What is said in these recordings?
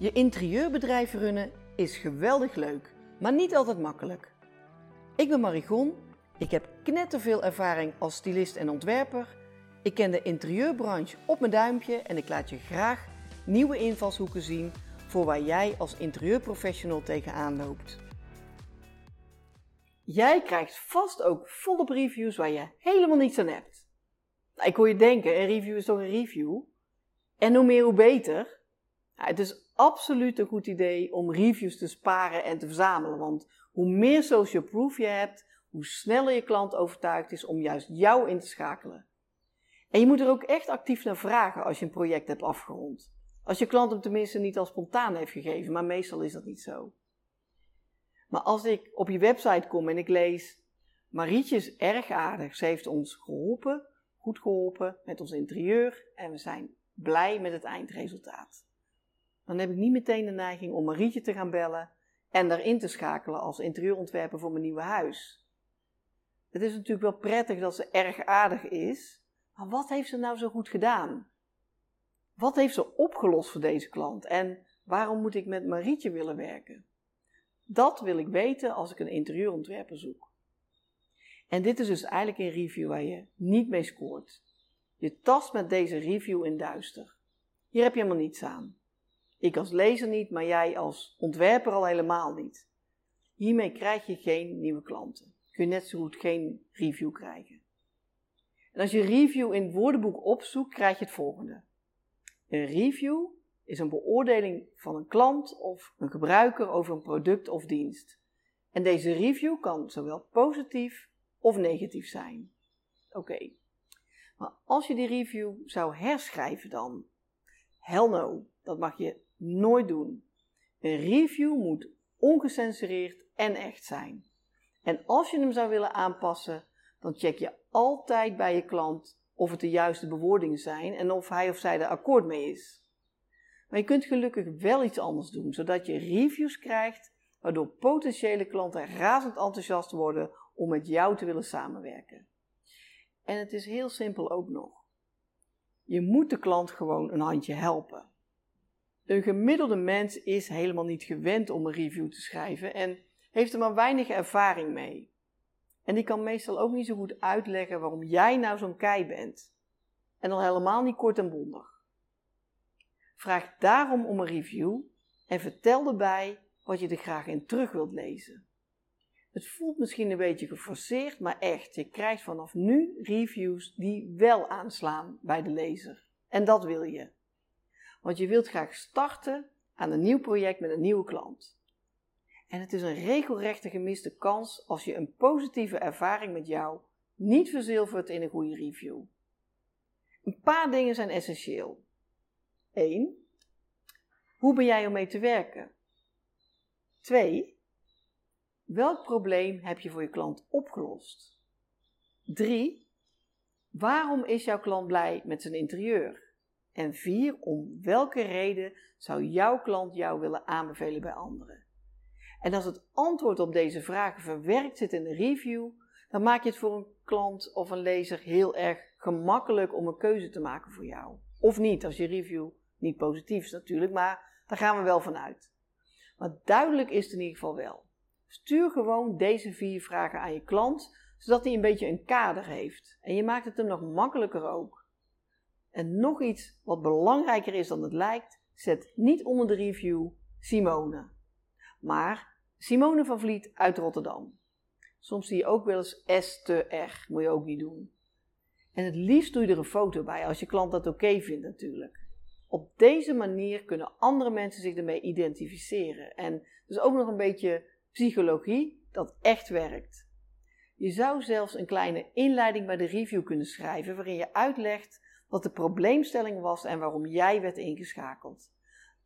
Je interieurbedrijf runnen is geweldig leuk, maar niet altijd makkelijk. Ik ben Marigon, ik heb knetterveel ervaring als stylist en ontwerper. Ik ken de interieurbranche op mijn duimpje en ik laat je graag nieuwe invalshoeken zien voor waar jij als interieurprofessional tegenaan loopt. Jij krijgt vast ook volop reviews waar je helemaal niets aan hebt. Nou, ik hoor je denken, een review is toch een review? En hoe meer hoe beter. Nou, het is absoluut een goed idee om reviews te sparen en te verzamelen. Want hoe meer social proof je hebt, hoe sneller je klant overtuigd is om juist jou in te schakelen. En je moet er ook echt actief naar vragen als je een project hebt afgerond. Als je klant hem tenminste niet al spontaan heeft gegeven, maar meestal is dat niet zo. Maar als ik op je website kom en ik lees: Marietje is erg aardig, ze heeft ons geholpen, goed geholpen met ons interieur en we zijn blij met het eindresultaat. Dan heb ik niet meteen de neiging om Marietje te gaan bellen en daarin te schakelen als interieurontwerper voor mijn nieuwe huis. Het is natuurlijk wel prettig dat ze erg aardig is, maar wat heeft ze nou zo goed gedaan? Wat heeft ze opgelost voor deze klant en waarom moet ik met Marietje willen werken? Dat wil ik weten als ik een interieurontwerper zoek. En dit is dus eigenlijk een review waar je niet mee scoort. Je tast met deze review in duister. Hier heb je helemaal niets aan. Ik als lezer niet, maar jij als ontwerper al helemaal niet. Hiermee krijg je geen nieuwe klanten. Kun je net zo goed geen review krijgen. En als je review in het woordenboek opzoekt, krijg je het volgende. Een review is een beoordeling van een klant of een gebruiker over een product of dienst. En deze review kan zowel positief of negatief zijn. Oké, maar als je die review zou herschrijven dan? Hell no, dat mag je nooit doen. Een review moet ongecensureerd en echt zijn. En als je hem zou willen aanpassen, dan check je altijd bij je klant of het de juiste bewoordingen zijn en of hij of zij er akkoord mee is. Maar je kunt gelukkig wel iets anders doen, zodat je reviews krijgt waardoor potentiële klanten razend enthousiast worden om met jou te willen samenwerken. En het is heel simpel ook nog. Je moet de klant gewoon een handje helpen. Een gemiddelde mens is helemaal niet gewend om een review te schrijven en heeft er maar weinig ervaring mee. En die kan meestal ook niet zo goed uitleggen waarom jij nou zo'n kei bent. En dan helemaal niet kort en bondig. Vraag daarom om een review en vertel erbij wat je er graag in terug wilt lezen. Het voelt misschien een beetje geforceerd, maar echt, je krijgt vanaf nu reviews die wel aanslaan bij de lezer. En dat wil je. Want je wilt graag starten aan een nieuw project met een nieuwe klant. En het is een regelrechte gemiste kans als je een positieve ervaring met jou niet verzilvert in een goede review. Een paar dingen zijn essentieel. 1. Hoe ben jij om mee te werken? 2. Welk probleem heb je voor je klant opgelost? 3. Waarom is jouw klant blij met zijn interieur? En 4. Om welke reden zou jouw klant jou willen aanbevelen bij anderen? En als het antwoord op deze vragen verwerkt zit in de review, dan maak je het voor een klant of een lezer heel erg gemakkelijk om een keuze te maken voor jou. Of niet, als je review niet positief is natuurlijk, maar daar gaan we wel vanuit. Maar duidelijk is het in ieder geval wel. Stuur gewoon deze vier vragen aan je klant, zodat hij een beetje een kader heeft. En je maakt het hem nog makkelijker ook. En nog iets wat belangrijker is dan het lijkt, zet niet onder de review Simone. Maar Simone van Vliet uit Rotterdam. Soms zie je ook wel eens S te R, moet je ook niet doen. En het liefst doe je er een foto bij, als je klant dat oké vindt natuurlijk. Op deze manier kunnen andere mensen zich ermee identificeren. En dus ook nog een beetje psychologie dat echt werkt. Je zou zelfs een kleine inleiding bij de review kunnen schrijven waarin je uitlegt wat de probleemstelling was en waarom jij werd ingeschakeld.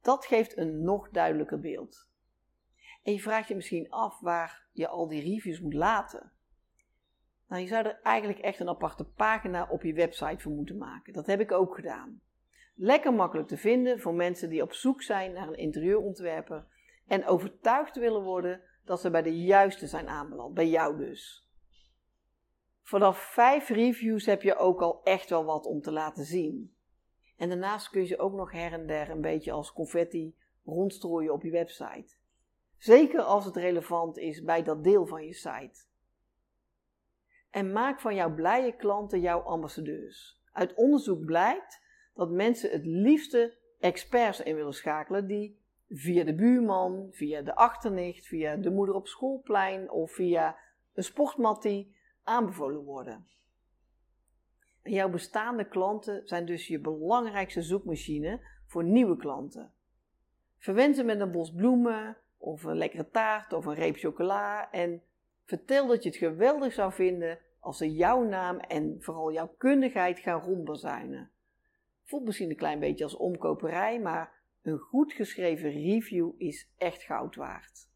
Dat geeft een nog duidelijker beeld. En je vraagt je misschien af waar je al die reviews moet laten. Nou, je zou er eigenlijk echt een aparte pagina op je website voor moeten maken. Dat heb ik ook gedaan. Lekker makkelijk te vinden voor mensen die op zoek zijn naar een interieurontwerper en overtuigd willen worden dat ze bij de juiste zijn aanbeland, bij jou dus. Vanaf vijf reviews heb je ook al echt wel wat om te laten zien. En daarnaast kun je ze ook nog her en der een beetje als confetti rondstrooien op je website. Zeker als het relevant is bij dat deel van je site. En maak van jouw blije klanten jouw ambassadeurs. Uit onderzoek blijkt dat mensen het liefste experts in willen schakelen die via de buurman, via de achternicht, via de moeder op schoolplein of via een sportmattie aanbevolen worden. En jouw bestaande klanten zijn dus je belangrijkste zoekmachine voor nieuwe klanten. Verwen ze met een bos bloemen, of een lekkere taart, of een reep chocola en vertel dat je het geweldig zou vinden als ze jouw naam en vooral jouw kundigheid gaan rondbezuinen. Voelt misschien een klein beetje als omkoperij, maar een goed geschreven review is echt goud waard.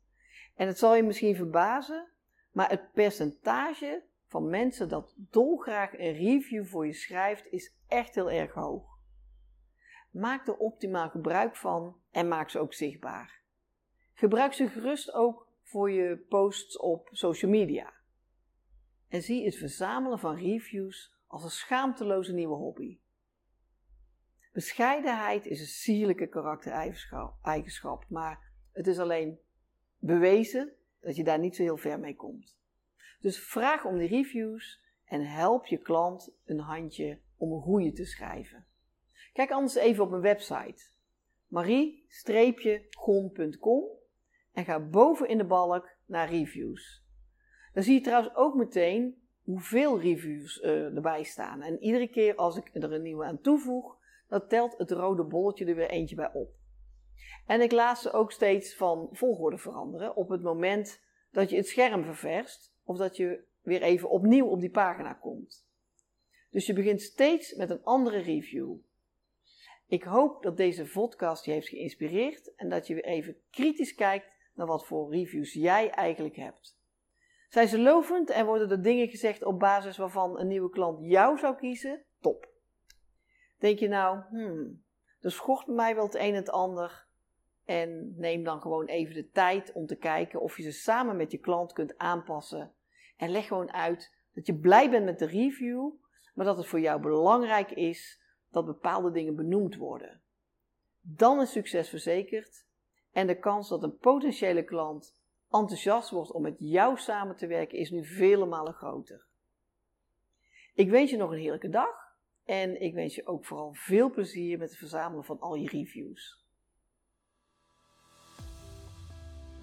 En het zal je misschien verbazen, maar het percentage van mensen dat dolgraag een review voor je schrijft is echt heel erg hoog. Maak er optimaal gebruik van en maak ze ook zichtbaar. Gebruik ze gerust ook voor je posts op social media. En zie het verzamelen van reviews als een schaamteloze nieuwe hobby. Bescheidenheid is een sierlijke karaktereigenschap, maar het is alleen bewezen dat je daar niet zo heel ver mee komt. Dus vraag om de reviews en help je klant een handje om een goede te schrijven. Kijk anders even op mijn website marie-gon.com en ga boven in de balk naar reviews. Dan zie je trouwens ook meteen hoeveel reviews uh, erbij staan. En iedere keer als ik er een nieuwe aan toevoeg, dan telt het rode bolletje er weer eentje bij op. En ik laat ze ook steeds van volgorde veranderen op het moment dat je het scherm ververst of dat je weer even opnieuw op die pagina komt. Dus je begint steeds met een andere review. Ik hoop dat deze podcast je heeft geïnspireerd en dat je weer even kritisch kijkt naar wat voor reviews jij eigenlijk hebt. Zijn ze lovend en worden er dingen gezegd op basis waarvan een nieuwe klant jou zou kiezen? Top. Denk je nou, hmm, er schort mij wel het een en het ander. En neem dan gewoon even de tijd om te kijken of je ze samen met je klant kunt aanpassen. En leg gewoon uit dat je blij bent met de review, maar dat het voor jou belangrijk is dat bepaalde dingen benoemd worden. Dan is succes verzekerd en de kans dat een potentiële klant enthousiast wordt om met jou samen te werken is nu vele malen groter. Ik wens je nog een heerlijke dag en ik wens je ook vooral veel plezier met het verzamelen van al je reviews.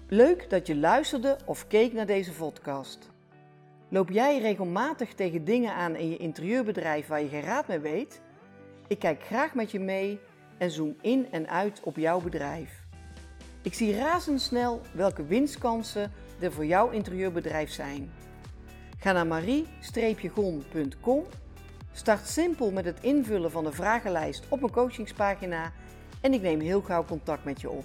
Leuk dat je luisterde of keek naar deze podcast. Loop jij regelmatig tegen dingen aan in je interieurbedrijf waar je geen raad mee weet? Ik kijk graag met je mee en zoom in en uit op jouw bedrijf. Ik zie razendsnel welke winstkansen er voor jouw interieurbedrijf zijn. Ga naar marie-gon.com Start simpel met het invullen van de vragenlijst op een coachingspagina en ik neem heel gauw contact met je op.